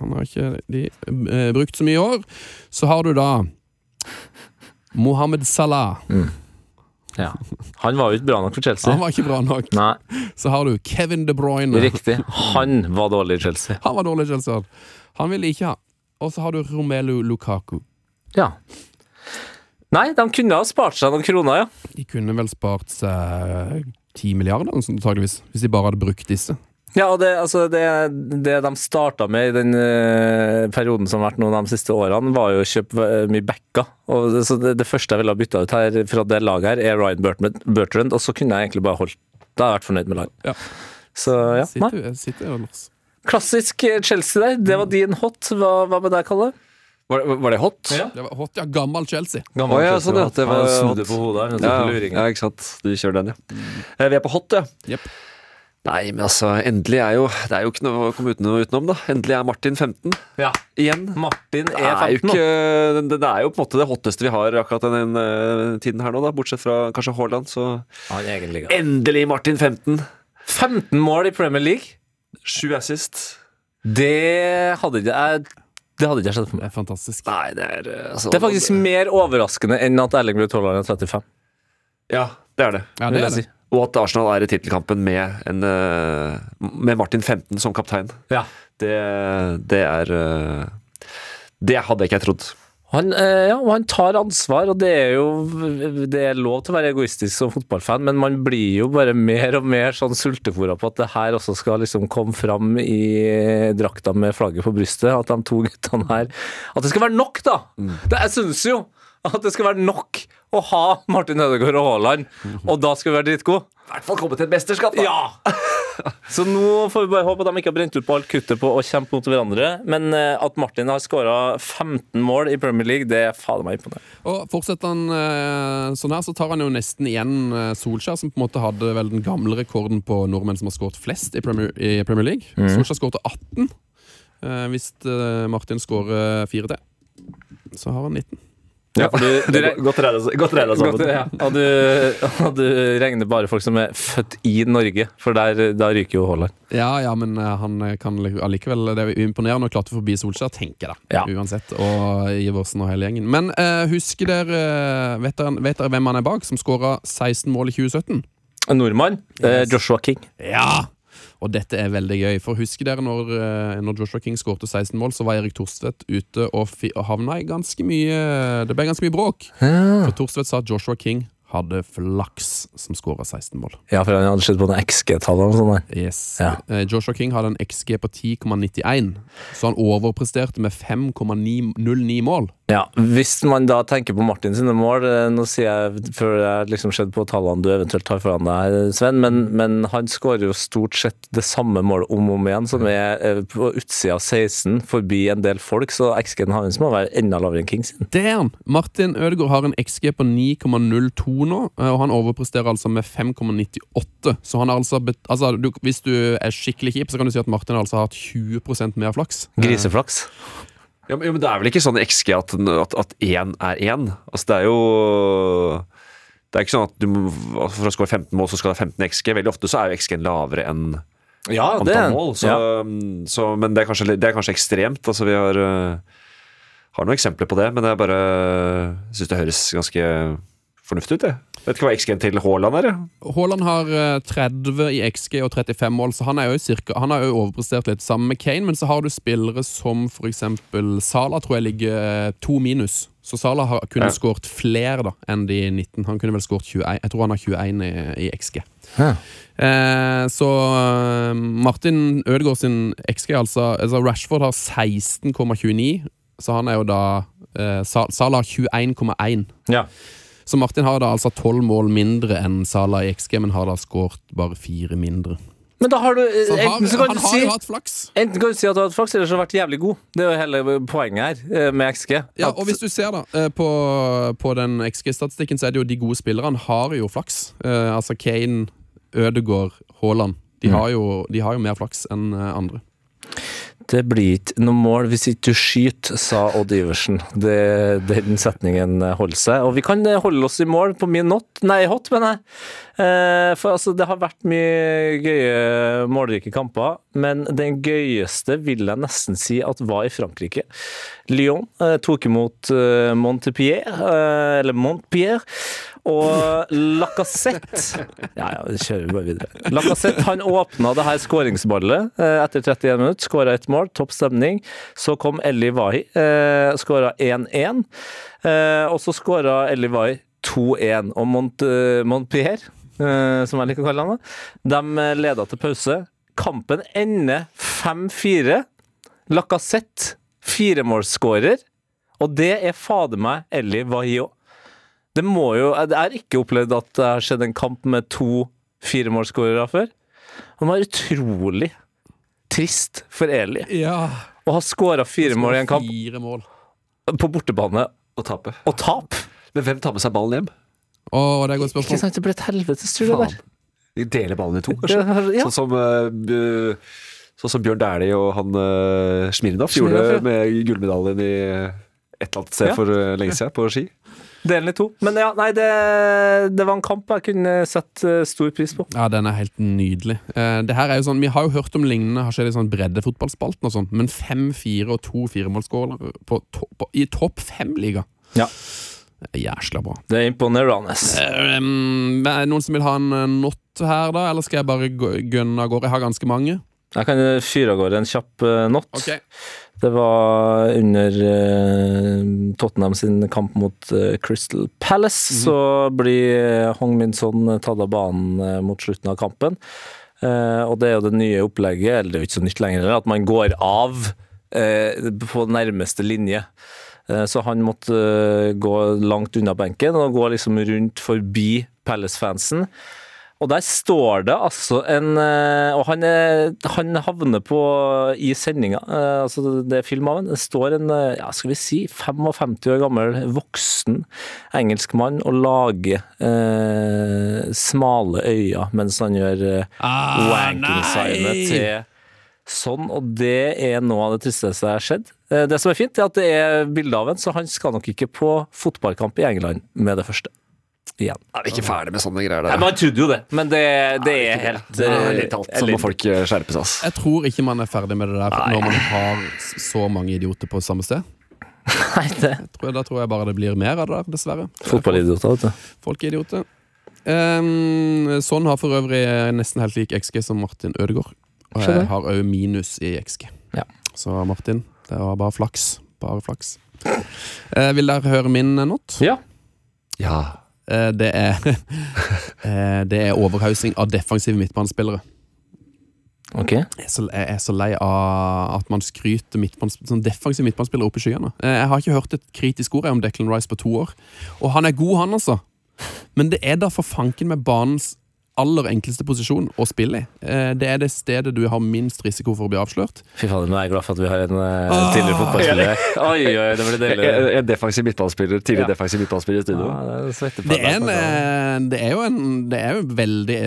Han har ikke de eh, brukt så mye i år. Så har du da Mohammed Salah. ja. Han var jo ikke bra nok for Chelsea. Han var ikke bra nok. Nei, Så har du Kevin De Bruyne. riktig. Han var dårlig i Chelsea. Han var dårlig, Chelsea. Han ville ikke ha. Og så har du Romelu Lukaku. Ja. Nei, de kunne ha spart seg noen kroner, ja. De kunne vel spart seg ti milliarder, antageligvis, hvis de bare hadde brukt disse. Ja, og det, altså det, det de starta med i den uh, perioden som har vært noen av de siste årene, var jo å kjøpe eh, mye backer. Og det, så det, første jeg ville ha bytta ut her fra det laget her, er Ryan Bertrand, Bertrand og så kunne jeg egentlig bare holdt Da har jeg vært fornøyd med laget. Ja. Så ja, nei. Sitter, sitter jo, Lars. Klassisk eh, Chelsea der. Det var din hot. Hva, hva med deg, Kalle? Var, var det hot? Ja. Det var hot, ja. Gammel Chelsea. Gammel oh, ja, Chelsea, sånn, ja. Det var Han snudde hot. på hodet her. Ja, Ja, ja, ikke sant. Du kjører den, ja. Eh, Vi er på hot, ja. Yep. Nei, men altså, endelig er jo Det er jo ikke noe å komme uten utenom, da. Endelig er Martin 15 ja. igjen. Martin Det er er, jo 15 nå. ikke, det, det er jo på en måte det hotteste vi har akkurat den den tiden her nå, da. Bortsett fra kanskje Haaland, så Han egentlig, ja. Endelig Martin 15! 15 mål i Premier League. Sju assist. Det hadde ikke jeg Det hadde ikke jeg sett for meg. Det er fantastisk. Nei, det er eh, altså, Det er faktisk mer overraskende enn at Erling Braut Haaland er 35. Ja, det er det. Ja, det er det. Og at Arsenal er i tittelkampen med, en, eh, med Martin 15 som kaptein. Ja. Det, det er eh, Det hadde ikke jeg trodd. Han, eh, ja, han tar ansvar, og det er jo Det er lov til å være egoistisk som fotballfan, men man blir jo bare mer og mer sånn sultefòra på at det her også skal liksom komme fram i drakta med flagget på brystet. At de to guttene her At det skal være nok, da! Det, jeg syns jo at det skal være nok å ha Martin Ødegaard og Haaland, og da skal vi være dritgode. I hvert fall komme til et mesterskap, da! Ja! Så nå får vi bare håpe at de ikke har brent ut på alt kuttet på å kjempe mot hverandre. Men eh, at Martin har skåra 15 mål i Premier League, det er fader meg imponerende. Og Fortsetter han eh, sånn her, så tar han jo nesten igjen eh, Solskjær, som på en måte hadde vel den gamle rekorden på nordmenn som har skåret flest i Premier, i Premier League. Solskjær skårte 18. Eh, hvis Martin skårer fire til, så har han 19. Ja, for du, du, Godt regna sammen. Godt, ja. og, du, og du regner bare folk som er født i Norge, for der, da ryker jo Haaland. Ja, ja, men eh, han kan allikevel Det er imponerende å klatre forbi Solskjær, tenker jeg da. Ja. Uansett. Og Iversen og hele gjengen. Men uh, husker dere vet, dere vet dere hvem han er bak, som skåra 16 mål i 2017? En nordmann, Yes. Joshua King. Ja! Og dette er veldig gøy. For husker dere når, eh, når Joshua King skårte 16 mål, så var Erik Torstvedt ute og, og havna i ganske mye Det ble ganske mye bråk. For Torstvedt sa at Joshua King hadde flaks som skåra 16 mål. Ja, for han hadde sett på noen XG-tall sånn der. Yes. Ja. Eh, Joshua King hadde en XG på 10,91, så han overpresterte med 5,09 mål. Ja, Hvis man da tenker på Martin sine mål eh, Nå sier jeg før jeg liksom sett på tallene du eventuelt tar foran deg, Sven, men, men han skårer jo stort sett det samme målet om og om igjen, som er eh, på utsida av 16, forbi en del folk, så XG-en hans må være enda lavere enn King sin. Det er han! Martin Ødegaard har en XG på 9,02 nå, eh, og han overpresterer altså med 5,98. Så han er altså, altså du, Hvis du er skikkelig kjip, så kan du si at Martin altså har hatt 20 mer flaks. Griseflaks. Ja, men, ja, men det er vel ikke sånn i XG at, at, at én er én? Altså, det er jo Det er ikke sånn at du altså, for å skåre 15 mål, så skal det være 15 XG. Veldig ofte så er jo XG-en lavere enn Ja, antall mål. Så, ja. så, men det er, kanskje, det er kanskje ekstremt. Altså, vi har, øh, har noen eksempler på det, men jeg bare syns det høres ganske fornuftig ut. det. Vet ikke hva XG-en til Haaland er. Haaland har eh, 30 i XG og 35 mål, så han, er jo cirka, han har jo overprestert litt sammen med Kane. Men så har du spillere som eksempel Sala, tror jeg ligger eh, to minus. Så Sala har, kunne Ja. skåret flere da enn de 19. Han kunne vel skåret 21. Jeg tror han har 21 i, i XG. Ja. Eh, så eh, Martin Ødegaard sin XG, altså, altså Rashford har 16,29, så han er jo da eh, Sala har 21,1. Ja. Så Martin har da altså tolv mål mindre enn Salah i XG, men har da skåret bare fire mindre. Men da har du Så enten, kan du si, enten kan du si at du har hatt flaks, eller så har du vært jævlig god. Det er jo hele poenget her eh, med XG. Ja, og hvis du ser da eh, på, på den XG-statistikken, så er det jo de gode spillerne har jo flaks. Eh, altså Kane, Ødegaard, Haaland. De, har jo, de har jo mer flaks enn andre. Det blir ikke noe mål hvis ikke du skyter, sa Odd Iversen. Det, den setningen holder seg. Og vi kan holde oss i mål på min not, nei, hot, mener jeg. Eh, for altså, det har vært mye gøye, målrike kamper, men den gøyeste vil jeg nesten si at var i Frankrike. Lyon eh, tok imot eh, Montpellier, eller Montpierre. Og Lacassette Ja, ja, det kjører vi bare videre. Lacassette han åpna det her skåringsballet etter 31 minutter. Skåra ett mål, topp stemning. Så kom Ellie Wahi, skåra 1-1. Eh, og så skåra Ellie Wahi 2-1. Og Mont, som jeg liker å kalle han, da, de leda til pause. Kampen ender 5-4. Lacassette, firemålsskårer. Og det er fader meg Ellie Wahi. Det må jo Jeg har ikke opplevd at det har skjedd en kamp med to firemålsskårere før. Det var utrolig trist for Eli Ja, å ha skåra fire mål i en kamp Fire mål. på bortebane Og tape. og tap. Men hvem tar med seg ballen hjem? Å, det er et godt Ikke spørsmål. sant, det ble et helvetes tur, det der. De deler ballen i to, kanskje? Ja. Sånn som eh, Sånn som Bjørn Dæhlie og han uh, Smirnov gjorde Smirnov, ja. med gullmedaljen i et eller annet sted Ja. for eh, lenge siden, på ski. Delen i to. Men ja, nei, det, det var en kamp jeg kunne sett eh, stor pris på. Ja, den er helt nydelig. Eh, det her er jo sånn, Vi har jo hørt om lignende har skjedd i sånn breddefotballspalten og sånn, men fem, fire og to firemålsskårere på to- på- i topp fem-liga. Ja. Jæskla bra. Det er imponerende. Um, er det noen som vil ha en eh, not her, da? Eller skal jeg bare gå- gønne av gårde? Jeg har ganske mange. Jeg kan fyre av gårde en kjapp eh, not. Okay. Det var under eh, Tottenham sin kamp mot eh, Crystal Palace. Så blir Hong Min Son tatt av banen eh, mot slutten av kampen. Eh, og det er jo det nye opplegget, eller det er jo ikke så nytt lenger, at man går av eh, på nærmeste linje. Eh, Så han måtte eh, gå langt unna benken og gå liksom rundt forbi Palace-fansen. Og der står det altså en eh, Og han, er, han havner på i sendinga, altså det er film av ham, Det står en ja, skal vi si 55 år gammel voksen engelskmann og lager eh, smale øyne mens han gjør Ah, wanking-signet til sånn, og det er noe av det tristeste som har sett. Eh, Det som er fint, er at det er bilde av en, så han skal nok ikke på fotballkamp i England med det første. Igjen. Er vi ikke ferdig med sånne greier Nei, der? Man trodde jo det, men det, det er helt Det er eh, litt alt. Så må folk eh, skjerpe seg. Jeg tror ikke man er ferdig med det der når man har så mange idioter på samme sted. Nei, det Jeg tror, da tror jeg bare det blir mer av det der, dessverre. Fotballidioter, vet du. Folk er idioter. Um, sånn har for øvrig nesten helt lik XG som Martin Ødegaard. Og Skjønner. jeg har òg minus i XG. Ja. Så Martin, det var bare flaks. Bare flaks. Eh, vil dere høre min not? Ja. Ja. Eh, det er eh, Det er overhausing av defensive midtbanespillere. Ok. Jeg er, så, jeg er så lei av at man skryter sånn defensive midtbanespillere opp i skyene. Eh, Jeg har ikke hørt et kritisk ord om Declan Rice på to år. Og han er god, han, altså. Men det er da for fanken med banens aller enkleste posisjon å spille i. Eh, Det er det stedet du har minst risiko for å bli avslørt. Fy fader, nå er jeg glad for at vi har en eh, tidligere fotballspiller. Oi, oi, det blir deilig. En, en defensiv midtballspiller, tidligere Ja. defensiv midtballspiller i studio. Ja, det er Det er, en, altså. eh, det er jo en Det er jo en veldig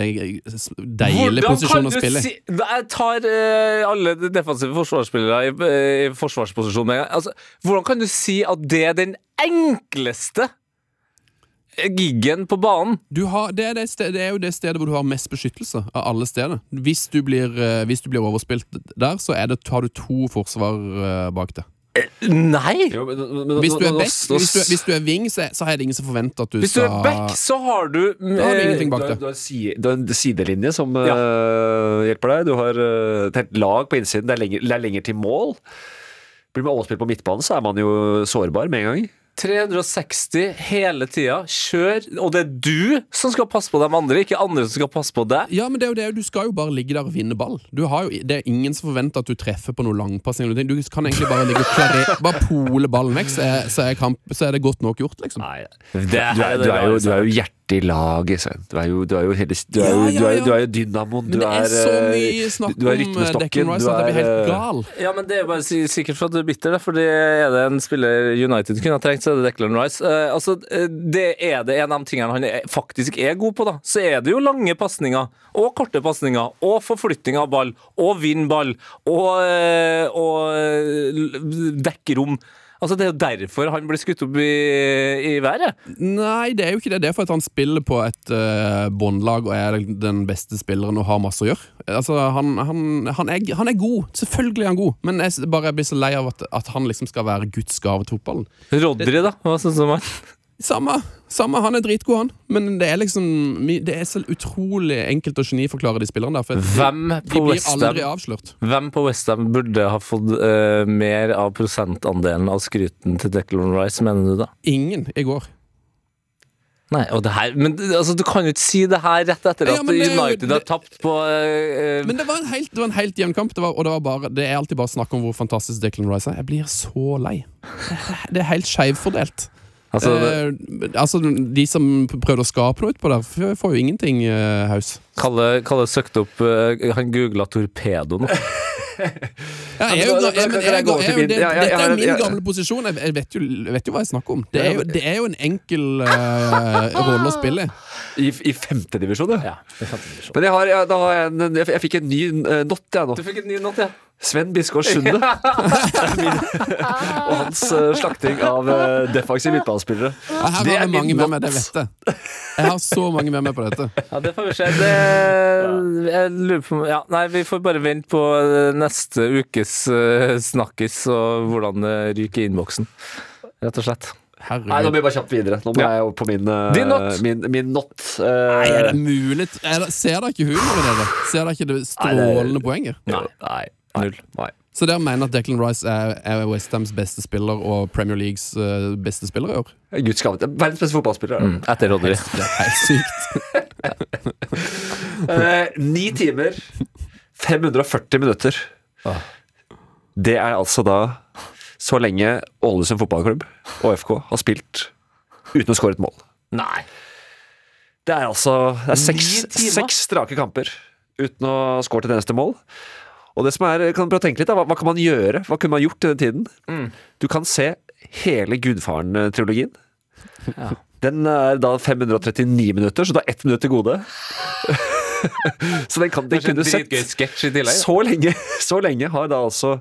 deilig posisjon å spille i. si Jeg tar alle de defensive forsvarsspillere i, i forsvarsposisjon med en gang. Altså, hvordan kan du si at det er den enkleste giggen på banen? Du har, det, er det, sted, det er jo det stedet hvor du har mest beskyttelse av alle steder. Hvis du blir, eh, hvis du blir overspilt der, så er det, har du to forsvar eh, bak. Nei! Jo, men, men, men, Hvis du er back, hvis du, hvis du er wing, så, er- så er det ingen som forventer at du Hvis du er back, så har du Da har du eh, ingenting bak har, du, har du har en sidelinje som øh, hjelper deg. Du har et helt lag på innsiden. Det er lenger, det er lenger til mål. Blir man overspilt på midtbanen, så er man jo sårbar med en gang. 360 hele tida. Kjør. Og det er du som skal passe på de andre, ikke andre som skal passe på deg. Ja, men det er jo det, du skal jo bare ligge der og vinne ball. Du har jo, det er ingen som forventer at du treffer på noe langpassing. Du kan egentlig bare ligge og klare, bare pole ballen vekk, så er, så, er kamp, så er det godt nok gjort, liksom. Nei, Det du, er, du, er jo, du er jo hjertet i laget, Svein. Du er jo, du er jo, hele, du er jo, ja, du er, ja. du er jo dynamoen. Men Du er er, eh, du er eh, rytmestokken. Du blir helt er, eh, gal. Ja, men det er bare sikkert for at du er bitter, da, fordi er det en spiller United kunne ha trengt, så er det Declan Rice. Eh, altså, eh, det er det en av de tingene han er, faktisk er god på, da. Så er det jo lange pasninger, og korte pasninger, og forflytting av ball, og vinn ball, og, eh, og eh, dekke rom. Altså, det er jo derfor han blir skutt opp i, i været. Nei, det er jo ikke det. Det er for at han spiller på et uh, båndlag og er den beste spilleren og har masse å gjøre. Altså, han, han, han, er, han er god. Selvfølgelig er han god, men jeg bare blir så lei av at, at han liksom skal være Guds gave til fotballen. Rodri, da? Hva syns du om han? Samme, samme, han er dritgod, han. Men det er liksom Det er så utrolig enkelt å geniforklare de spillerne der. For Hvem de, blir West aldri avslørt. Hvem på Westham burde ha fått uh, mer av prosentandelen av skryten til Declan Rice, mener du da? Ingen i går. Nei, og det her, men altså, du kan jo ikke si det her rett etter at det United det, har tapt på uh, Men det var en helt, det var en helt jevn kamp, det var, og det, var bare, det er alltid bare snakk om hvor fantastisk Declan Rice er. Jeg blir så lei. Det er helt skeivfordelt. Altså, det, Eh, altså, de som prøvde å skape noe utpå der, får jo ingenting uh, haus. Kalle, Kalle søkte opp uh, Han googla torpedo nå. Ja, jeg er jeg, men jeg, jeg jeg, jeg, det, dette er jo min gamle posisjon. Jeg, jeg, vet jo, jeg vet jo hva jeg snakker om. Det er jo, det er jo en enkel uh, rolle å spille i. I, femtedivisjon, ja. Ja. Men jeg, har, jeg, da har jeg, en, fikk en ny uh, not, jeg nå. Du fikk en ny not, ja. Sven Biskår Sunde. Og hans eh, slakting av uh, defensive midtbanespillere. Ja, her Det er mange med meg, det vet jeg. Jeg har så mange med meg på dette. ja. Det får vi se. Det, jeg lurer på ja, Nei, vi får bare vente på eh, neste ukes eh, snakkis og hvordan det ryker i innboksen. Rett og slett. Nei, nå blir må vi bare kjapt videre. Nå må Ja. jeg på min uh, Din not. Min, min not. Uh, Nei, er det mulig? Er det, ser dere ikke humoren i det? Ser dere ikke det strålende poenget? Nei. Nei. Null. Nei. Så dere mener at Declan Rice er, er Westhams beste spiller og Premier Leagues uh, beste spiller i år? Guds gave. Verdens beste fotballspiller. er. Mm, etter Rodry. Det er helt sykt. Eh, Ni timer, 540 minutter. Ah. Det er altså da så lenge Ålesund fotballklubb og FK har spilt uten å skåre et mål. Nei. Det er altså det er seks, seks strake kamper uten å ha skåret et eneste mål. Og det som er, kan prøve å tenke litt da, hva, hva kan man gjøre? Hva kunne man gjort i den tiden? Mm. Du kan se hele Gudfaren-trilogien. Ja. Den er da 539 minutter, så du har ett minutt til gode. så den kan de kunne sett. Så lenge, så lenge har da altså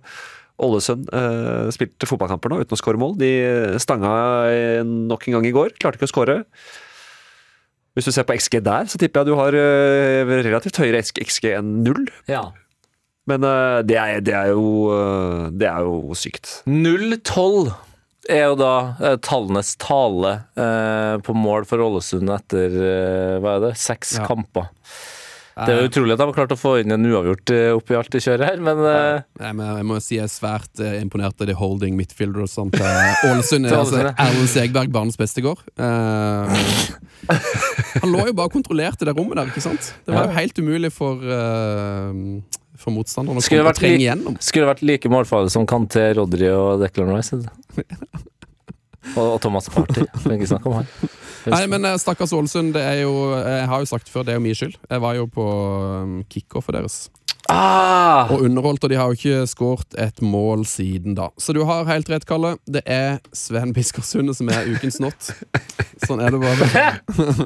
Ålesund uh, spilt fotballkamper nå uten å skåre mål. De stanga eh, nok en gang i går, klarte ikke å skåre. Hvis du ser på XG der, så tipper jeg du har eh, relativt høyere XG enn null. Ja. Men uh, det, er, det, er jo, uh, det er jo sykt. 0-12 er jo da eh, tallenes tale eh, på mål for Ålesund etter eh, hva er det, seks Ja. kamper. Det er jo utrolig at de har klart å få inn en uavgjort eh, oppi alt det kjøret her, men Nei, men jeg må si jeg er svært imponert av de holding midfielders til Ålesund. er altså. Erlend Segberg, banens beste i går. Eh, han lå jo bare og kontrollerte det rommet der, ikke sant? Det var jo helt umulig for, uh, for motstanderen å Skulle komme- vært trenge igjennom. skulle det vært like målfarlig som Kanté, Rodri og Declan Rice. Og, og Thomas Party. Ikke snakke om han. Nei, men eh, stakkars Ålesund, det er jo Jeg har jo sagt før, det er jo min skyld. Jeg var jo på um, kickoffet deres Ah! og underholdt, og de har jo ikke skåret et mål siden da. Så du har helt rett, Kalle. Det er Sven Biskersundet som er ukens not. Sånn er det bare.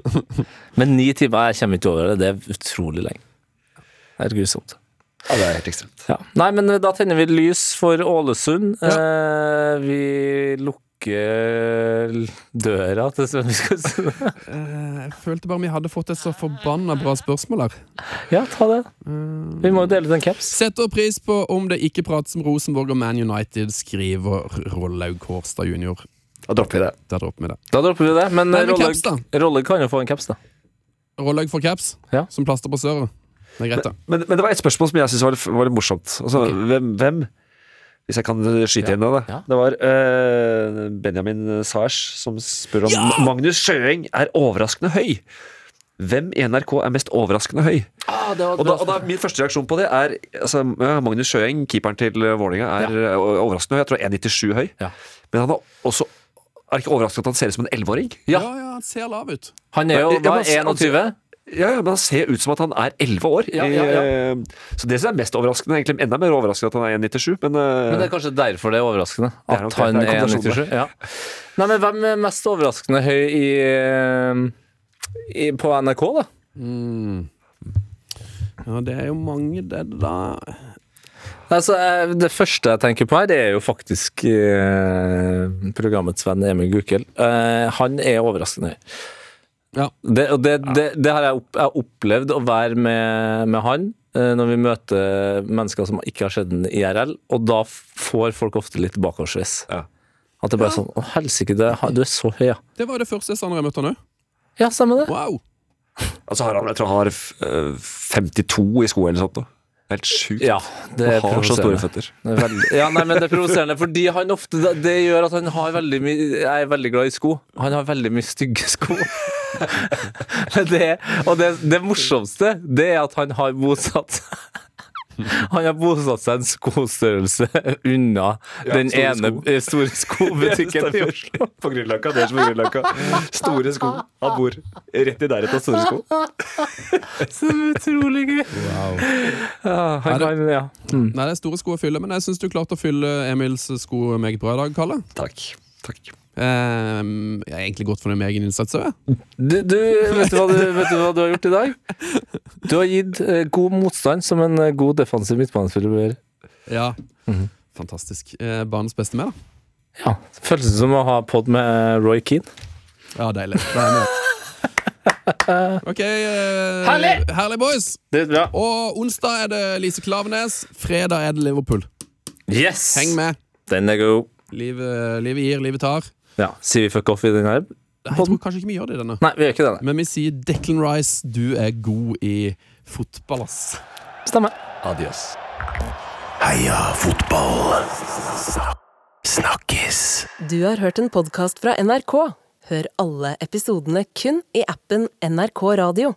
Men ni timer, jeg kommer ikke over det. Det er utrolig lenge. Det er grusomt. Ja, det er helt ekstremt. Ja. Nei, men da tenner vi lys for Ålesund. Eh, vi lukker døra til Sven Eh, Jeg følte bare vi hadde fått et så forbanna bra spørsmål her. Ja, ta det. Vi må jo dele ut en caps. Setter pris på om det ikke prates om Rosenborg og Man United, skriver Rollaug Kårstad jr. Da dropper vi det. Da dropper vi det. Da dropper vi det. Men. Rollaug kan jo få en caps, da. Rollaug får caps, Ja. som plaster på søret. Det er greit, da. Men, men det var et spørsmål som jeg syntes var, var litt morsomt. Altså, hvem, hvem Hvis jeg kan skyte Ja. inn det. Ja. Det var uh, Benjamin Sars som spør om Magnus Sjøeng er overraskende høy. Hvem i NRK er mest overraskende høy? Ah, det var Og da, og da Min første reaksjon på det er altså, Magnus Sjøeng, keeperen til Vålerenga, er eh, overraskende høy. Jeg tror 1,97 høy. Ja. Men han er også Er ikke overraskende at han ser ut som en elleveåring? Ja, Ja. ja, han ser lav ut. Han er jo Ja, hva, 21. Ja, ja, men han ser ut som at han er elleve år. Ja, ja, ja. Eh, Så det som er mest overraskende, egentlig enda mer overraskende at han er 1,97, men, eh, Men det er kanskje derfor det er overraskende. at er han er 1,97. Ja. Nei, men hvem er mest overraskende høy i, eh, i på NRK, da? Ja, det er jo mange, det, da. Altså, det første jeg tenker på her, det er jo faktisk eh, programmets venn Emil Gukild. Eh, han er overraskende høy. Ja. Det, og det, det, det har jeg, opp, jeg har opplevd å være med, med han eh, når vi møter mennesker som ikke har sett den IRL, og da får folk ofte litt bakoversveis. Ja. At det bare er sånn Å, helsike, det- du er så høy, ja. Det var det første jeg sa når jeg møtte han òg. Ja, stemmer det. Wow. altså har han, jeg tror han har eh, 52 i sko eller sånt. Da. Helt sjukt. Ja, det er har så store føtter. Er veldig, ja, nei, men det er provoserende, fordi han ofte Det gjør at han har veldig mye Jeg er veldig glad i sko. Han har veldig mye stygge sko. Det, og det, det morsomste, det er at han har bosatt Han har bosatt seg en skostørrelse unna den store ene sko. eh, store skobutikken i Oslo. På Grünerløkka. Det er som på Grünerløkka. Store sko. Han bor rett i nærheten av store sko. Så utrolig gøy. Ja, han Er det- kan, ja. Mm. Nei, det er store sko å fylle, men jeg syns du klarte å fylle Emils sko meget bra i dag, Kalle. Takk. Takk. Ehm, jeg er egentlig godt fornøyd med egen innsats òg, jeg. Du, du, vet, du vet du hva du har gjort i dag? Du har gitt uh, god motstand, som en uh, god defensiv midtbanespiller bør. Ja. Mhm. Fantastisk. Eh, banens beste med, da. Ja, Føles som å ha pod med Roy Keane. Ja, deilig. Med. Ok, Herlig! herlig, boys. Det bra. Og onsdag er det Lise Klavenes. Fredag er det Liverpool. Yes! Heng med. Den er god. Livet, livet gir, livet tar. Ja, Sier vi fuck off i den her? Jeg tror kanskje ikke vi gjør det i denne. Nei, vi gjør ikke det. nei. Men vi sier Declan Rice, du er god i fotball, ass. Stemmer. Adios. Heia fotball. Snakkes. Du har hørt en podkast fra NRK. Hør alle episodene kun i appen NRK Radio.